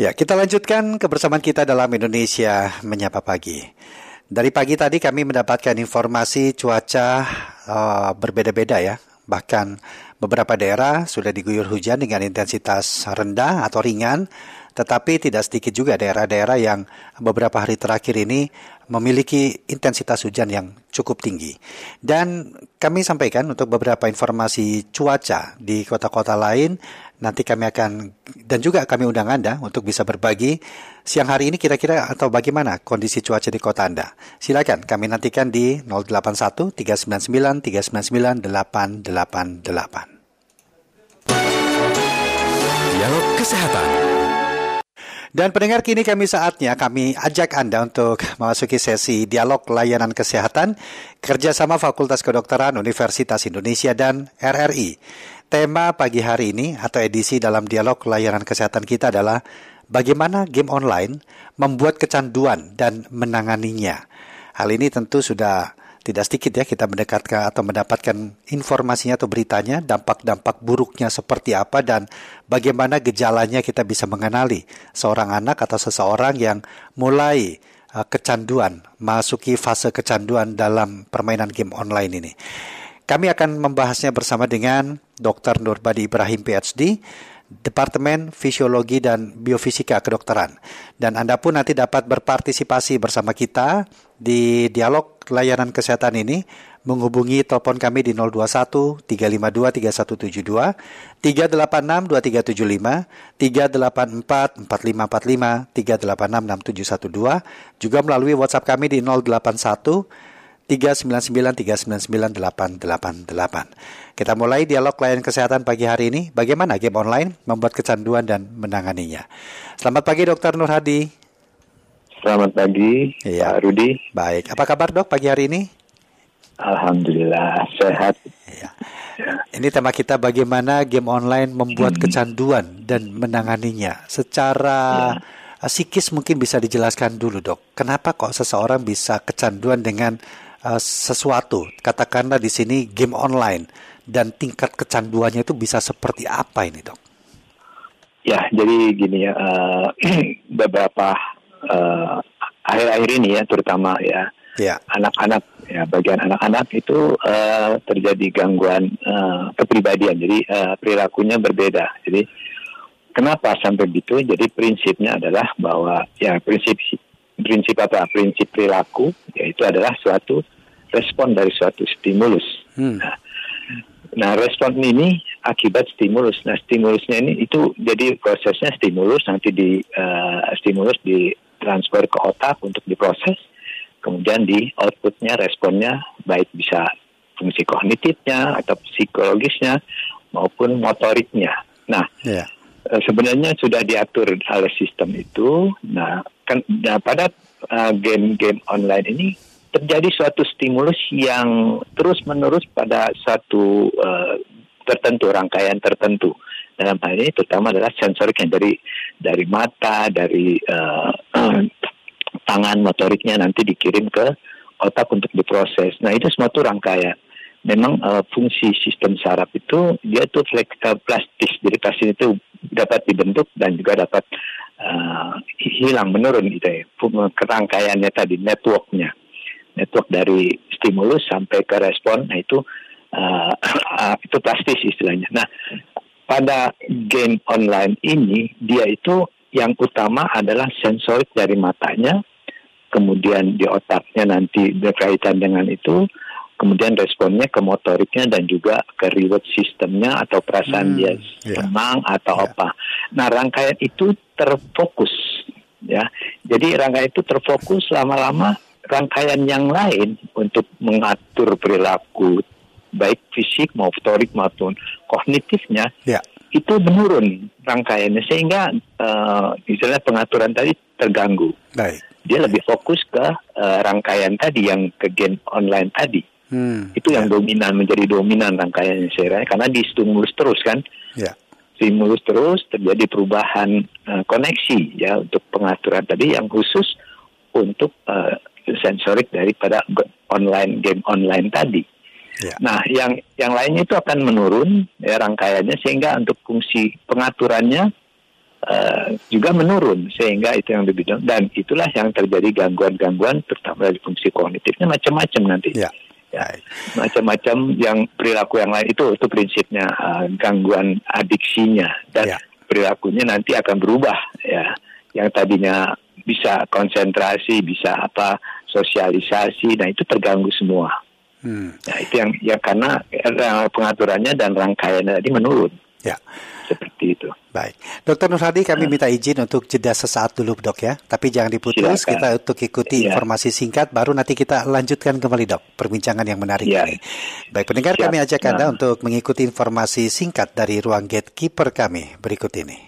Ya, kita lanjutkan kebersamaan kita dalam Indonesia Menyapa Pagi. Dari pagi tadi kami mendapatkan informasi cuaca uh, berbeda-beda ya. Bahkan beberapa daerah sudah diguyur hujan dengan intensitas rendah atau ringan, tetapi tidak sedikit juga daerah-daerah yang beberapa hari terakhir ini memiliki intensitas hujan yang cukup tinggi. Dan kami sampaikan untuk beberapa informasi cuaca di kota-kota lain Nanti kami akan dan juga kami undang Anda untuk bisa berbagi siang hari ini kira-kira atau bagaimana kondisi cuaca di kota Anda. Silakan kami nantikan di 081 399 399 888. Dialog Kesehatan. Dan pendengar kini kami saatnya kami ajak Anda untuk memasuki sesi dialog layanan kesehatan kerjasama Fakultas Kedokteran Universitas Indonesia dan RRI. Tema pagi hari ini atau edisi dalam dialog layanan kesehatan kita adalah bagaimana game online membuat kecanduan dan menanganinya. Hal ini tentu sudah tidak sedikit ya kita mendekatkan atau mendapatkan informasinya atau beritanya, dampak-dampak buruknya seperti apa dan bagaimana gejalanya kita bisa mengenali seorang anak atau seseorang yang mulai uh, kecanduan, masuki fase kecanduan dalam permainan game online ini. Kami akan membahasnya bersama dengan Dr. Nurbadi Ibrahim PhD, Departemen Fisiologi dan Biofisika Kedokteran. Dan Anda pun nanti dapat berpartisipasi bersama kita di dialog layanan kesehatan ini menghubungi telepon kami di 021 352 3172, 386 2375, 384 4545, 386 6712, juga melalui WhatsApp kami di 081 399399888. Kita mulai dialog layanan kesehatan pagi hari ini. Bagaimana game online membuat kecanduan dan menanganinya. Selamat pagi Dokter Nur Hadi. Selamat pagi, iya. Pak Rudi. Baik, apa kabar dok pagi hari ini? Alhamdulillah sehat. Iya. Ini tema kita bagaimana game online membuat hmm. kecanduan dan menanganinya. Secara ya. psikis mungkin bisa dijelaskan dulu dok. Kenapa kok seseorang bisa kecanduan dengan uh, sesuatu, katakanlah di sini game online dan tingkat kecanduannya itu bisa seperti apa ini dok? Ya, jadi gini ya, uh, beberapa uh, akhir-akhir ini ya, terutama ya, ya. anak-anak ya, bagian anak-anak itu uh, terjadi gangguan uh, kepribadian, jadi uh, perilakunya berbeda. Jadi kenapa sampai gitu? Jadi prinsipnya adalah bahwa ya prinsip prinsip apa? Prinsip perilaku yaitu adalah suatu respon dari suatu stimulus. Hmm. Nah, nah, respon ini akibat stimulus. Nah, stimulusnya ini itu jadi prosesnya stimulus nanti di uh, stimulus transfer ke otak untuk diproses, kemudian di outputnya responnya baik bisa fungsi kognitifnya atau psikologisnya maupun motoriknya. Nah, yeah. Ya. sebenarnya sudah diatur oleh sistem itu. Nah, kan nah, pada uh, game-game online ini terjadi suatu stimulus yang terus-menerus pada satu uh, tertentu, rangkaian tertentu. Dalam hal ini terutama adalah sensoriknya dari dari mata, dari uh, tangan motoriknya nanti dikirim ke otak untuk diproses. Nah itu semua itu rangkaian. Memang uh, fungsi sistem saraf itu dia itu plastis, jadi plastis itu dapat dibentuk dan juga dapat uh, hilang menurun gitu ya. Kerangkaiannya tadi, networknya network dari stimulus sampai ke respon, nah itu uh, itu plastis istilahnya. Nah, pada game online ini dia itu yang utama adalah sensorik dari matanya, kemudian di otaknya nanti berkaitan dengan itu, kemudian responnya ke motoriknya dan juga ke reward sistemnya atau perasaan hmm, dia yeah. senang atau yeah. apa. Nah rangkaian itu terfokus ya. Jadi rangkaian itu terfokus lama-lama rangkaian yang lain untuk mengatur perilaku baik fisik maupun motorik maupun kognitifnya ya. itu menurun rangkaiannya sehingga uh, misalnya pengaturan tadi terganggu. Baik. Dia lebih fokus ke uh, rangkaian tadi yang ke game online tadi. Hmm, itu yang ya. dominan menjadi dominan rangkaiannya saya karena di stimulus terus kan. Ya. Stimulus terus terjadi perubahan uh, koneksi ya untuk pengaturan tadi yang khusus untuk uh, sensorik daripada online game online tadi. Ya. Nah, yang yang lainnya itu akan menurun ya rangkaiannya sehingga untuk fungsi pengaturannya uh, juga menurun sehingga itu yang lebih dan itulah yang terjadi gangguan-gangguan terutama dari fungsi kognitifnya macam-macam nanti. Ya. Ya, macam-macam yang perilaku yang lain itu itu prinsipnya uh, gangguan adiksinya dan ya. perilakunya nanti akan berubah ya. Yang tadinya bisa konsentrasi, bisa apa sosialisasi, nah itu terganggu semua. Hmm. Nah itu yang ya karena pengaturannya dan rangkaiannya tadi menurun. Ya. Seperti itu. Baik. Dokter Nur Hadi, kami minta izin untuk jeda sesaat dulu dok ya. Tapi jangan diputus, Silakan. kita untuk ikuti ya. informasi singkat, baru nanti kita lanjutkan kembali dok, perbincangan yang menarik ya. ini. Baik, pendengar Siap. kami ajak Anda nah. untuk mengikuti informasi singkat dari ruang gatekeeper kami berikut ini.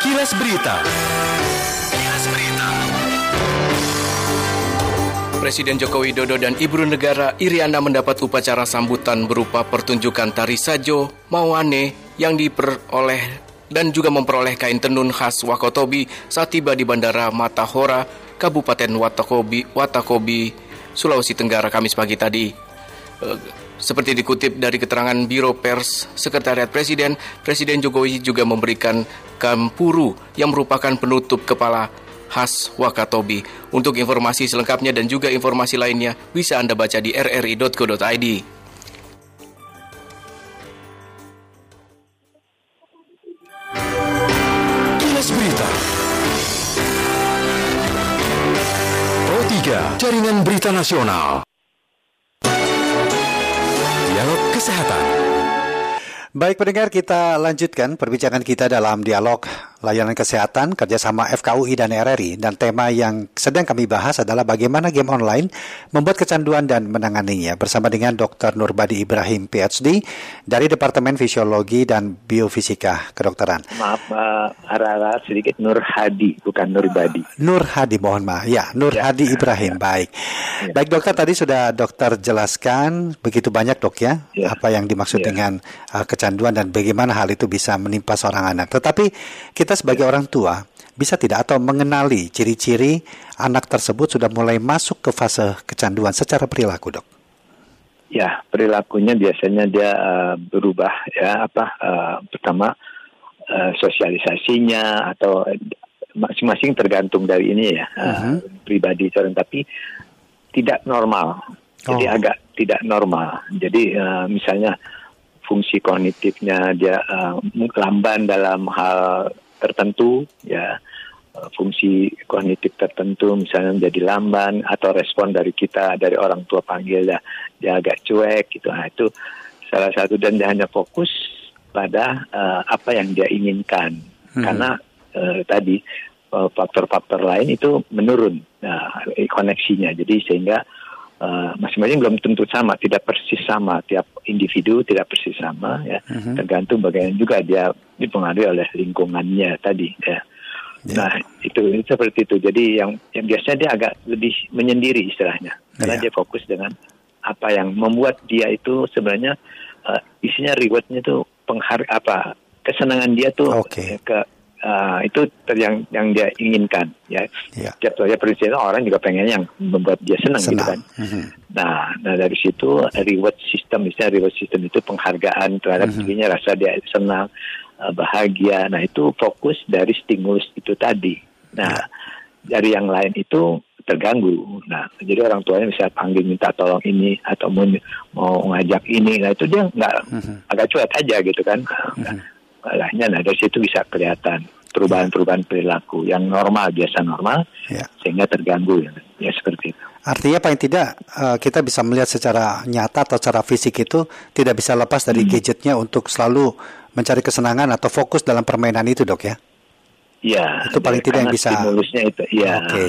Kilas Berita. Presiden Joko Widodo dan Ibu Negara Iriana mendapat upacara sambutan berupa pertunjukan tari sajo mawane yang diperoleh dan juga memperoleh kain tenun khas Wakotobi saat tiba di Bandara Matahora, Kabupaten Watakobi, Watakobi, Sulawesi Tenggara Kamis pagi tadi. Eh, seperti dikutip dari keterangan Biro Pers Sekretariat Presiden, Presiden Jokowi juga memberikan kampuru yang merupakan penutup kepala khas Wakatobi. Untuk informasi selengkapnya dan juga informasi lainnya bisa Anda baca di rri.co.id. Kilas Berita Pro 3 Jaringan Berita Nasional Dialog Kesehatan Baik pendengar kita lanjutkan perbincangan kita dalam dialog layanan kesehatan kerjasama FKUI dan RRI dan tema yang sedang kami bahas adalah bagaimana game online membuat kecanduan dan menanganinya bersama dengan Dr. Nurbadi Ibrahim PhD dari Departemen Fisiologi dan Biofisika Kedokteran. Maaf, uh, arah sedikit Nur Hadi bukan Nurbadi. Nur Hadi mohon maaf ya Nur ya. Hadi Ibrahim ya. baik. Ya. Baik dokter tadi sudah dokter jelaskan begitu banyak dok ya, ya. apa yang dimaksud ya. dengan uh, kecanduan dan bagaimana hal itu bisa menimpa seorang anak. Tetapi kita kita sebagai orang tua bisa tidak atau mengenali ciri-ciri anak tersebut sudah mulai masuk ke fase kecanduan secara perilaku, dok? Ya, perilakunya biasanya dia uh, berubah ya apa uh, pertama uh, sosialisasinya atau masing-masing tergantung dari ini ya uh, uh-huh. pribadi seorang tapi tidak normal. Jadi oh. agak tidak normal. Jadi uh, misalnya fungsi kognitifnya dia uh, lamban dalam hal tertentu ya eh, fungsi kognitif tertentu misalnya menjadi lamban atau respon dari kita dari orang tua panggil ya dia agak cuek gitu. Nah itu salah satu dan dia hanya fokus pada uh, apa yang dia inginkan. Hmm. karena uh, tadi faktor-faktor uh, lain itu menurun nah, koneksinya. Jadi sehingga uh, masing-masing belum tentu sama, tidak persis sama tiap individu tidak persis sama ya, uh-huh. tergantung bagaimana juga dia dipengaruhi oleh lingkungannya tadi ya. Yeah. Nah itu, itu seperti itu. Jadi yang yang biasanya dia agak lebih menyendiri istilahnya, karena yeah. dia fokus dengan apa yang membuat dia itu sebenarnya uh, isinya rewardnya itu penghar apa kesenangan dia tuh okay. ke Uh, itu yang yang dia inginkan ya. Yeah. Tiap saja prinsipnya orang juga pengen yang membuat dia senang, gitu senang. gitu kan. Mm-hmm. Nah, nah dari situ reward system misalnya reward system itu penghargaan terhadap mm-hmm. dirinya rasa dia senang, uh, bahagia. Nah, itu fokus dari stimulus itu tadi. Nah, yeah. dari yang lain itu terganggu. Nah, jadi orang tuanya bisa panggil minta tolong ini atau mau mau ngajak ini. Nah, itu dia nggak mm-hmm. agak cuek aja gitu kan. Mm-hmm lainnya nah dari situ bisa kelihatan perubahan-perubahan perilaku yang normal biasa normal ya. sehingga terganggu ya, ya seperti itu. Artinya paling tidak uh, kita bisa melihat secara nyata atau secara fisik itu tidak bisa lepas dari hmm. gadgetnya untuk selalu mencari kesenangan atau fokus dalam permainan itu dok ya? Iya. Itu paling tidak yang bisa. Stimulusnya itu, iya. Oke. Okay.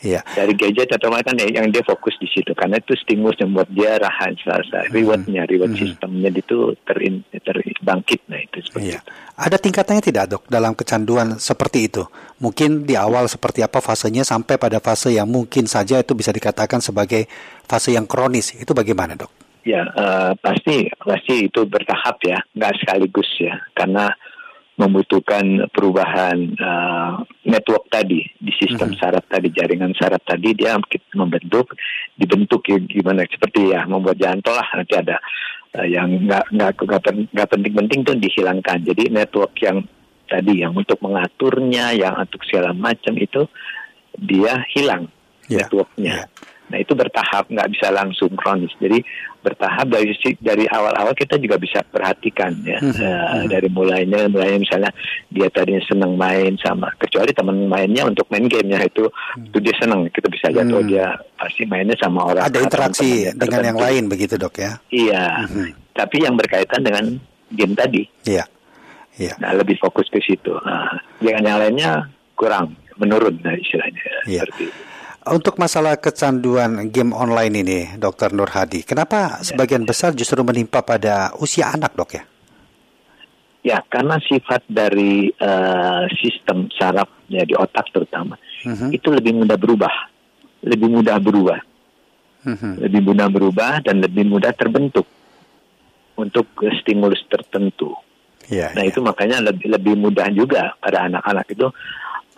Iya. Dari gadget atau macam yang dia fokus di situ karena itu stimulus yang buat dia rahan selasa hmm. rewardnya reward hmm. sistemnya itu terin, terbangkit nah itu seperti iya. itu. Ada tingkatannya tidak dok dalam kecanduan seperti itu? Mungkin di awal seperti apa fasenya sampai pada fase yang mungkin saja itu bisa dikatakan sebagai fase yang kronis itu bagaimana dok? Ya uh, pasti pasti itu bertahap ya nggak sekaligus ya karena membutuhkan perubahan uh, network tadi di sistem mm-hmm. saraf tadi jaringan saraf tadi dia membentuk dibentuk ya, gimana seperti ya membuat jalan tol lah nanti ada uh, yang nggak nggak nggak penting-penting tuh dihilangkan. Jadi network yang tadi yang untuk mengaturnya, yang untuk segala macam itu dia hilang yeah. networknya. Yeah. Nah itu bertahap, nggak bisa langsung kronis. Jadi bertahap dari dari awal-awal kita juga bisa perhatikan ya mm -hmm. uh, dari mulainya, mulainya misalnya dia tadinya senang main sama, kecuali teman mainnya untuk main gamenya itu mm. itu dia senang, kita bisa lihat oh dia pasti mainnya sama orang. Ada interaksi dengan yang lain begitu dok ya? Iya, mm -hmm. tapi yang berkaitan dengan game tadi. Iya. Yeah. Nah lebih fokus ke situ. Nah, dengan yang lainnya kurang menurun nah istilahnya yeah. seperti itu. Untuk masalah kecanduan game online ini, Dokter Nur Hadi, kenapa ya. sebagian besar justru menimpa pada usia anak, dok ya? Ya, karena sifat dari uh, sistem sarafnya di otak terutama uh-huh. itu lebih mudah berubah, lebih mudah berubah, uh-huh. lebih mudah berubah dan lebih mudah terbentuk untuk stimulus tertentu. Ya, nah ya. itu makanya lebih lebih mudah juga pada anak-anak itu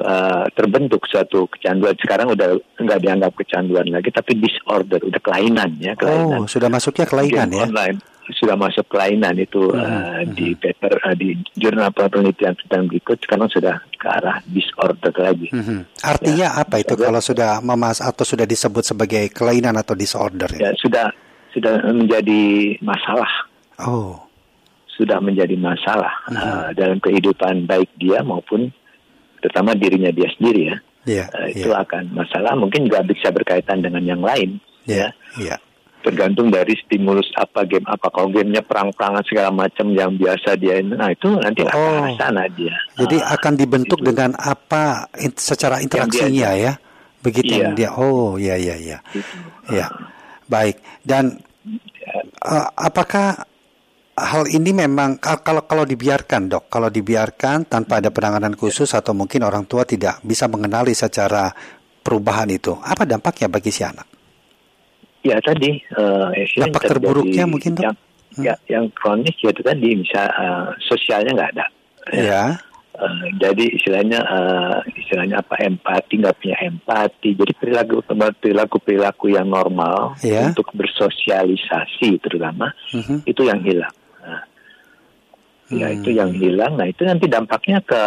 uh, terbentuk suatu kecanduan sekarang udah nggak dianggap kecanduan lagi tapi disorder udah kelainan ya kelainan. Oh sudah masuknya kelainan Game ya. Online sudah masuk kelainan itu hmm. uh, di paper uh, di jurnal penelitian sedang berikut sekarang sudah ke arah disorder lagi. Hmm. Artinya ya, apa itu kalau sudah memas atau sudah disebut sebagai kelainan atau disorder? Ya, ya sudah sudah menjadi masalah. Oh. Sudah menjadi masalah hmm. uh, dalam kehidupan baik dia maupun terutama dirinya dia sendiri ya. Yeah, uh, itu yeah. akan masalah mungkin juga bisa berkaitan dengan yang lain yeah, ya. Yeah. Tergantung dari stimulus apa game apa kalau gamenya perang-perangan segala macam yang biasa dia nah itu nanti oh. akan sana dia. Jadi uh, akan dibentuk itu. dengan apa secara interaksinya ya. Begitu iya. dia. Oh ya ya ya. Ya. Baik. Dan uh, apakah hal ini memang kalau kalau dibiarkan dok, kalau dibiarkan tanpa ada penanganan khusus atau mungkin orang tua tidak bisa mengenali secara perubahan itu, apa dampaknya bagi si anak? Ya tadi uh, dampak terburuknya mungkin dok. Yang, hmm. ya, yang kronis ya itu tadi bisa uh, sosialnya nggak ada. Ya. ya. Uh, jadi istilahnya uh, istilahnya apa empati nggak punya empati jadi perilaku perilaku perilaku yang normal yeah. untuk bersosialisasi terutama uh mm-hmm. -huh. itu yang hilang ya itu yang hilang nah itu nanti dampaknya ke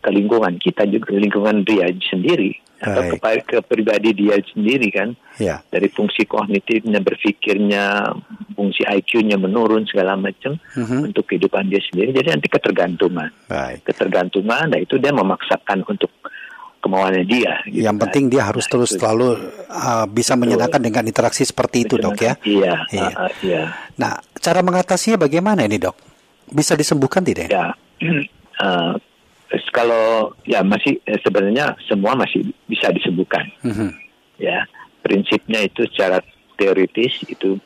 ke lingkungan kita juga lingkungan dia sendiri atau ke, ke pribadi dia sendiri kan ya. dari fungsi kognitifnya berpikirnya fungsi IQ-nya menurun segala macam uh-huh. untuk kehidupan dia sendiri jadi nanti ketergantungan Baik. ketergantungan nah itu dia memaksakan untuk kemauannya dia. Gitu yang kan. penting dia harus nah, terus itu. selalu uh, bisa menyenangkan dengan interaksi seperti itu, dok ya. Iya. Iya. Uh, uh, iya. Nah, cara mengatasinya bagaimana ini, dok? Bisa disembuhkan tidak? Ya, uh, kalau ya masih eh, sebenarnya semua masih bisa disembuhkan. Mm-hmm. Ya, prinsipnya itu secara teoritis itu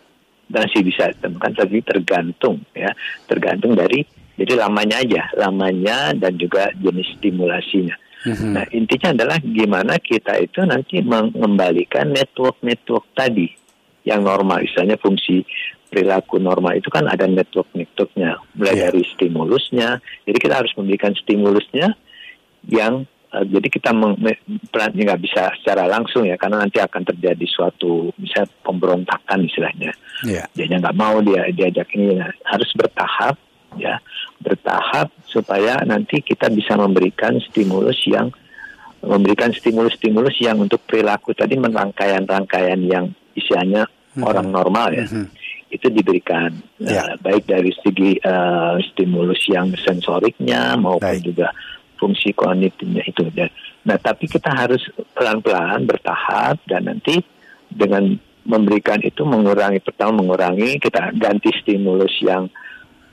masih bisa ditemukan, tapi tergantung ya, tergantung dari jadi lamanya aja, lamanya dan juga jenis stimulasinya. Mm-hmm. Nah intinya adalah gimana kita itu nanti mengembalikan network-network tadi yang normal, misalnya fungsi perilaku normal itu kan ada network-networknya, mulai yeah. dari stimulusnya. Jadi kita harus memberikan stimulusnya yang uh, jadi kita perannya nggak bisa secara langsung ya, karena nanti akan terjadi suatu misalnya pemberontakan istilahnya. Yeah. Dia nggak mau dia diajak ini nah, harus bertahap ya, bertahap supaya nanti kita bisa memberikan stimulus yang memberikan stimulus-stimulus yang untuk perilaku tadi rangkaian-rangkaian yang istilahnya mm -hmm. orang normal ya. Mm -hmm itu diberikan ya. uh, baik dari segi uh, stimulus yang sensoriknya maupun baik. juga fungsi kognitifnya itu. Dan, nah, tapi kita harus pelan-pelan bertahap dan nanti dengan memberikan itu mengurangi pertama mengurangi kita ganti stimulus yang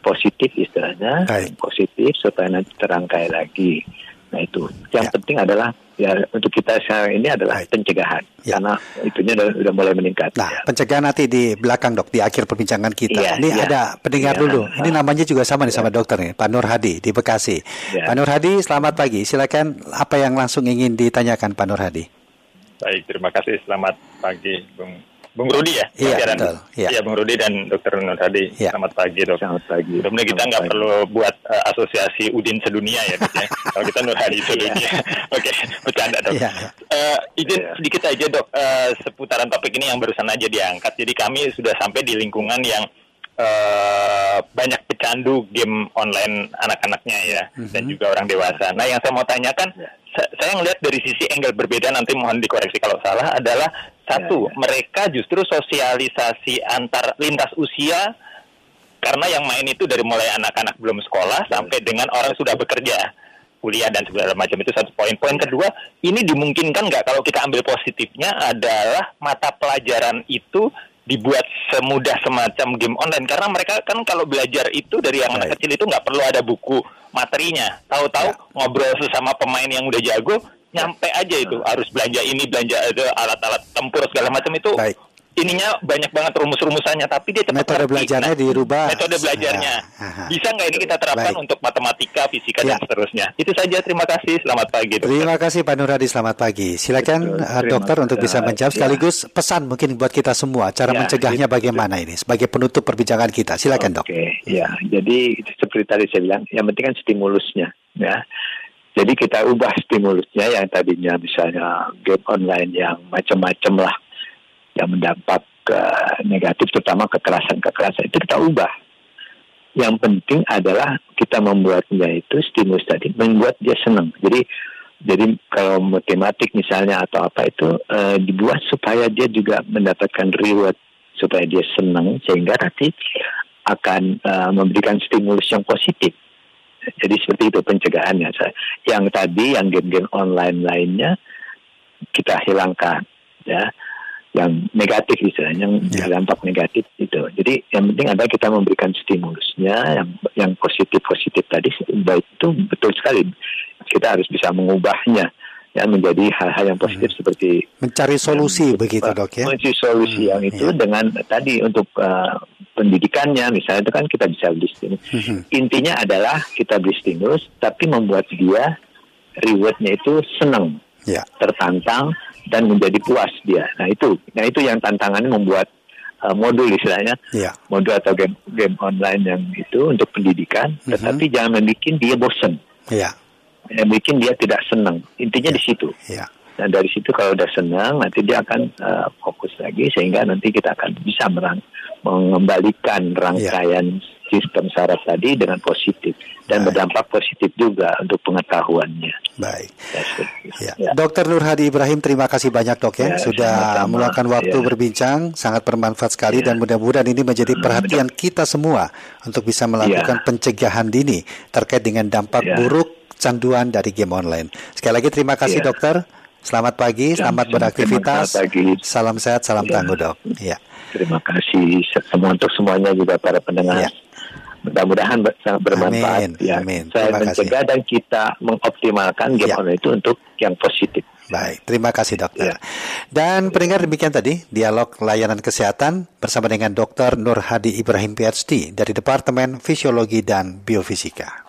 positif istilahnya baik. positif supaya nanti terangkai lagi. Nah itu yang ya. penting adalah ya untuk kita sekarang ini adalah Baik. pencegahan ya. karena itunya sudah, sudah mulai meningkat. Nah, ya. pencegahan nanti di belakang dok di akhir perbincangan kita. Ya, ini ya. ada pendengar ya. dulu. Ini namanya juga sama nih ya. sama dokter nih, Pak Nur Hadi di Bekasi. Ya. Pak Nur Hadi, selamat pagi. Silakan apa yang langsung ingin ditanyakan Pak Nur Hadi. Baik, terima kasih. Selamat pagi, Bung Bung Rudi ya? Iya, betul. Iya, ya, Bung Rudi dan Dokter Nur Hadi. Ya. Selamat pagi, dok. Selamat pagi. Mudah-mudahan kita nggak perlu buat uh, asosiasi Udin sedunia ya, dok ya. Kalau kita Nur Hadi sedunia. Iya. Oke, okay, bercanda dok. Ya. Uh, izin ya. sedikit aja dok, uh, seputaran topik ini yang barusan aja diangkat. Jadi kami sudah sampai di lingkungan yang uh, banyak pecandu game online anak-anaknya ya mm-hmm. dan juga orang dewasa. Nah, yang saya mau tanyakan, saya ngelihat dari sisi angle berbeda nanti mohon dikoreksi kalau salah adalah satu, ya, ya. mereka justru sosialisasi antar lintas usia karena yang main itu dari mulai anak-anak belum sekolah sampai dengan orang sudah bekerja kuliah dan segala macam itu satu poin. Poin kedua, ini dimungkinkan nggak kalau kita ambil positifnya adalah mata pelajaran itu dibuat semudah semacam game online karena mereka kan kalau belajar itu dari yang anak kecil itu nggak perlu ada buku materinya tahu-tahu ya. ngobrol sesama pemain yang udah jago nyampe aja itu. Harus belanja ini belanja itu alat-alat tempur segala macam itu. Baik. Ininya banyak banget rumus-rumusannya tapi dia cepat metode belajarnya nah, dirubah. metode belajarnya. Aha, bisa nggak ini kita terapkan Baik. untuk matematika fisika ya. dan seterusnya? Itu saja. Terima kasih. Selamat pagi dokter. terima kasih Pak Nuradi. Selamat pagi. Silakan Betul, uh, dokter untuk bisa menjawab. Ya. sekaligus ya. pesan mungkin buat kita semua cara ya, mencegahnya itu, bagaimana ini sebagai penutup perbincangan kita. Silakan Oke, dok. ya. Jadi seperti tadi saya bilang yang penting kan stimulusnya ya jadi kita ubah stimulusnya yang tadinya misalnya game online yang macam-macam lah yang mendampak ke negatif terutama kekerasan-kekerasan itu kita ubah. Yang penting adalah kita membuatnya itu stimulus tadi membuat dia senang. Jadi jadi kalau matematik misalnya atau apa itu uh, dibuat supaya dia juga mendapatkan reward supaya dia senang sehingga nanti akan uh, memberikan stimulus yang positif. Jadi seperti itu pencegahannya. Yang tadi yang game-game online lainnya kita hilangkan ya yang negatif istilahnya yang yeah. dampak negatif itu. Jadi yang penting adalah kita memberikan stimulusnya yang yang positif positif tadi baik itu betul sekali kita harus bisa mengubahnya ya menjadi hal-hal yang positif hmm. seperti mencari solusi yang, begitu dok ya mencari solusi hmm, yang itu yeah. dengan tadi untuk uh, pendidikannya misalnya itu kan kita bisa beli stimulus hmm. intinya adalah kita beli stimulus tapi membuat dia rewardnya itu senang yeah. tertantang dan menjadi puas dia. Nah itu, nah itu yang tantangannya membuat uh, modul istilahnya, yeah. modul atau game game online yang itu untuk pendidikan, mm-hmm. tetapi jangan membuat dia bosan. Yeah. Yang bikin dia tidak senang. Intinya yeah. di situ. Yeah. Nah dari situ kalau udah senang, nanti dia akan uh, fokus lagi sehingga nanti kita akan bisa merang mengembalikan rangkaian yeah sistem saraf tadi dengan positif dan Baik. berdampak positif juga untuk pengetahuannya. Baik. Ya. Ya. Dokter Nur Hadi Ibrahim, terima kasih banyak dok ya, ya sudah meluangkan waktu ya. berbincang, sangat bermanfaat sekali ya. dan mudah-mudahan ini menjadi perhatian kita semua untuk bisa melakukan ya. pencegahan dini terkait dengan dampak ya. buruk canduan dari game online. Sekali lagi terima kasih ya. dokter. Selamat pagi, selamat beraktivitas. Salam sehat, salam ya. tangguh dok. Ya. Terima kasih semua untuk semuanya juga para pendengar. Ya mudah-mudahan sangat bermanfaat amin, ya. Amin. Saya mencegah dan kita mengoptimalkan game ya. online itu untuk yang positif. Baik, terima kasih dokter. Ya. Dan pendengar demikian tadi dialog layanan kesehatan bersama dengan Dr. Nur Hadi Ibrahim PhD dari Departemen Fisiologi dan Biofisika.